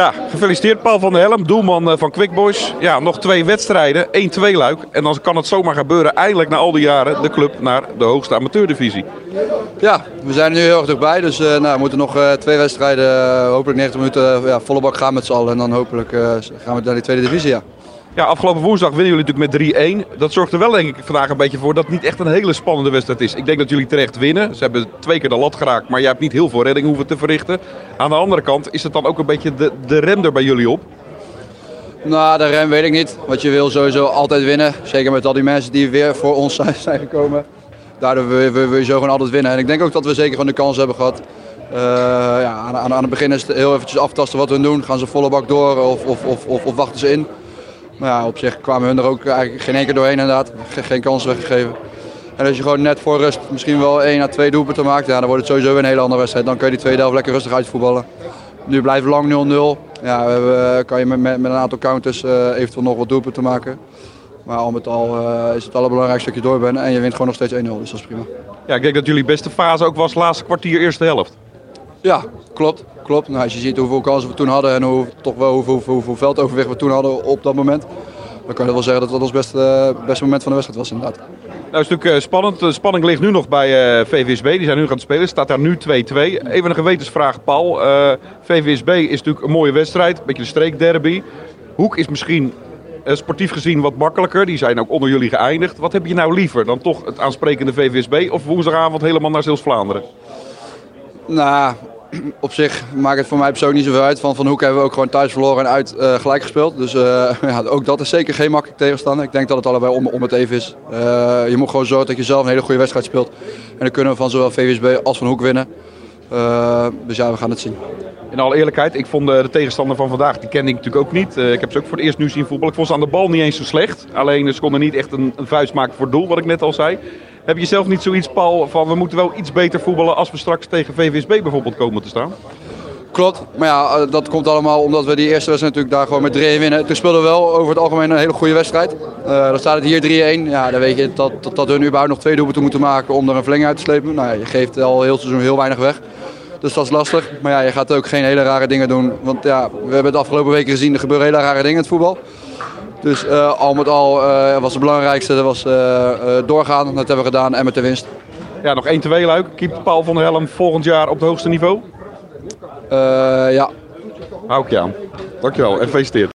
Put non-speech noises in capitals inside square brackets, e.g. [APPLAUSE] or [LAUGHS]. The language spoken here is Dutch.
Ja, gefeliciteerd Paul van der Helm, doelman eh, van Quick Boys. Ja, nog twee wedstrijden, 1-2 luik. En dan kan het zomaar gebeuren, eindelijk na al die jaren, de club naar de hoogste amateurdivisie. Ja, we zijn er nu heel erg dichtbij. Dus uh, nou, we moeten nog uh, twee wedstrijden, hopelijk 90 minuten, ja, volle bak gaan met z'n allen. En dan hopelijk gaan we naar die tweede divisie, ja. Ja, afgelopen woensdag winnen jullie natuurlijk met 3-1. Dat zorgt er wel denk ik vandaag een beetje voor dat het niet echt een hele spannende wedstrijd is. Ik denk dat jullie terecht winnen. Ze hebben twee keer de lat geraakt, maar je hebt niet heel veel redding hoeven te verrichten. Aan de andere kant is het dan ook een beetje de, de rem er bij jullie op? Nou, de rem weet ik niet. Want je wil sowieso altijd winnen. Zeker met al die mensen die weer voor ons zijn gekomen. Daardoor wil je, zo gewoon altijd winnen. En ik denk ook dat we zeker gewoon de kans hebben gehad. Uh, ja, aan, aan, het begin is het heel eventjes aftasten wat we doen. Gaan ze volle bak door of, of, of, of wachten ze in? Maar ja, op zich kwamen hun er ook eigenlijk geen keer doorheen inderdaad. Geen kans weggegeven. En als je gewoon net voor rust misschien wel één à twee doelpunten maakt, ja, dan wordt het sowieso een hele andere wedstrijd. Dan kun je die tweede helft lekker rustig uitvoetballen. Nu blijft lang 0-0. Ja, we hebben, kan je met, met, een aantal counters uh, eventueel nog wat doelpunten maken. Maar al met al uh, is het allerbelangrijkste dat je door bent en je wint gewoon nog steeds 1-0, dus dat is prima. Ja, ik denk dat jullie beste fase ook was laatste kwartier, eerste helft. Ja, klopt. klopt. Nou, als je ziet hoeveel kansen we toen hadden en hoe, toch wel hoeveel, hoeveel, hoeveel veldoverwicht we toen hadden op dat moment. Dan kan je wel zeggen dat dat ons beste, beste moment van de wedstrijd was inderdaad. Nou, is natuurlijk spannend. De spanning ligt nu nog bij uh, VVSB. Die zijn nu gaan spelen. Staat daar nu 2-2. Even een gewetensvraag, Paul. Uh, VVSB is natuurlijk een mooie wedstrijd. Een beetje de streekderby. Hoek is misschien uh, sportief gezien wat makkelijker. Die zijn ook onder jullie geëindigd. Wat heb je nou liever? Dan toch het aansprekende VVSB of woensdagavond helemaal naar Zeeuws-Vlaanderen? Nou, op zich maakt het voor mij persoonlijk niet zoveel uit. Van Van Hoek hebben we ook gewoon thuis verloren en uit uh, gelijk gespeeld. Dus uh, [LAUGHS] ja, ook dat is zeker geen makkelijk tegenstander. Ik denk dat het allebei om, het even is. Uh, je moet gewoon zorgen dat je zelf een hele goede wedstrijd speelt. En dan kunnen we van zowel VWSB als Van Hoek winnen. dus ja, we gaan het zien. In alle eerlijkheid, ik vond de tegenstander van vandaag, die kende ik natuurlijk ook niet. ik heb ze ook voor het eerst nu zien voetballen. Ik vond ze aan de bal niet eens zo slecht. Alleen ze konden niet echt een, een vuist maken voor het doel, wat ik net al zei. Heb je zelf niet zoiets, Paul, van we moeten wel iets beter voetballen als we straks tegen VVSB bijvoorbeeld komen te staan? Klopt, maar ja, dat komt allemaal omdat we die eerste wedstrijd natuurlijk daar gewoon met 3-1 winnen. Toen speelden we wel over het algemeen een hele goede wedstrijd. Uh, dan staat het hier 3-1. Ja, dan weet je dat, dat, dat hun überhaupt nog twee doelpunten moeten maken om er een verlenging uit te slepen. Nou je geeft al heel seizoen heel weinig weg. Dus dat is lastig. Maar ja, je gaat ook geen hele rare dingen doen. Want ja, we hebben het afgelopen weken gezien, er gebeuren hele rare dingen in het voetbal. Dus uh, al met al uh, was het belangrijkste dat was, uh, doorgaan. Dat hebben we gedaan en met de winst. Ja, nog 1-2 luik. Keept Paul van der Helm volgend jaar op het hoogste niveau? ja. Hou ik je aan. Dankjewel en gefeliciteerd.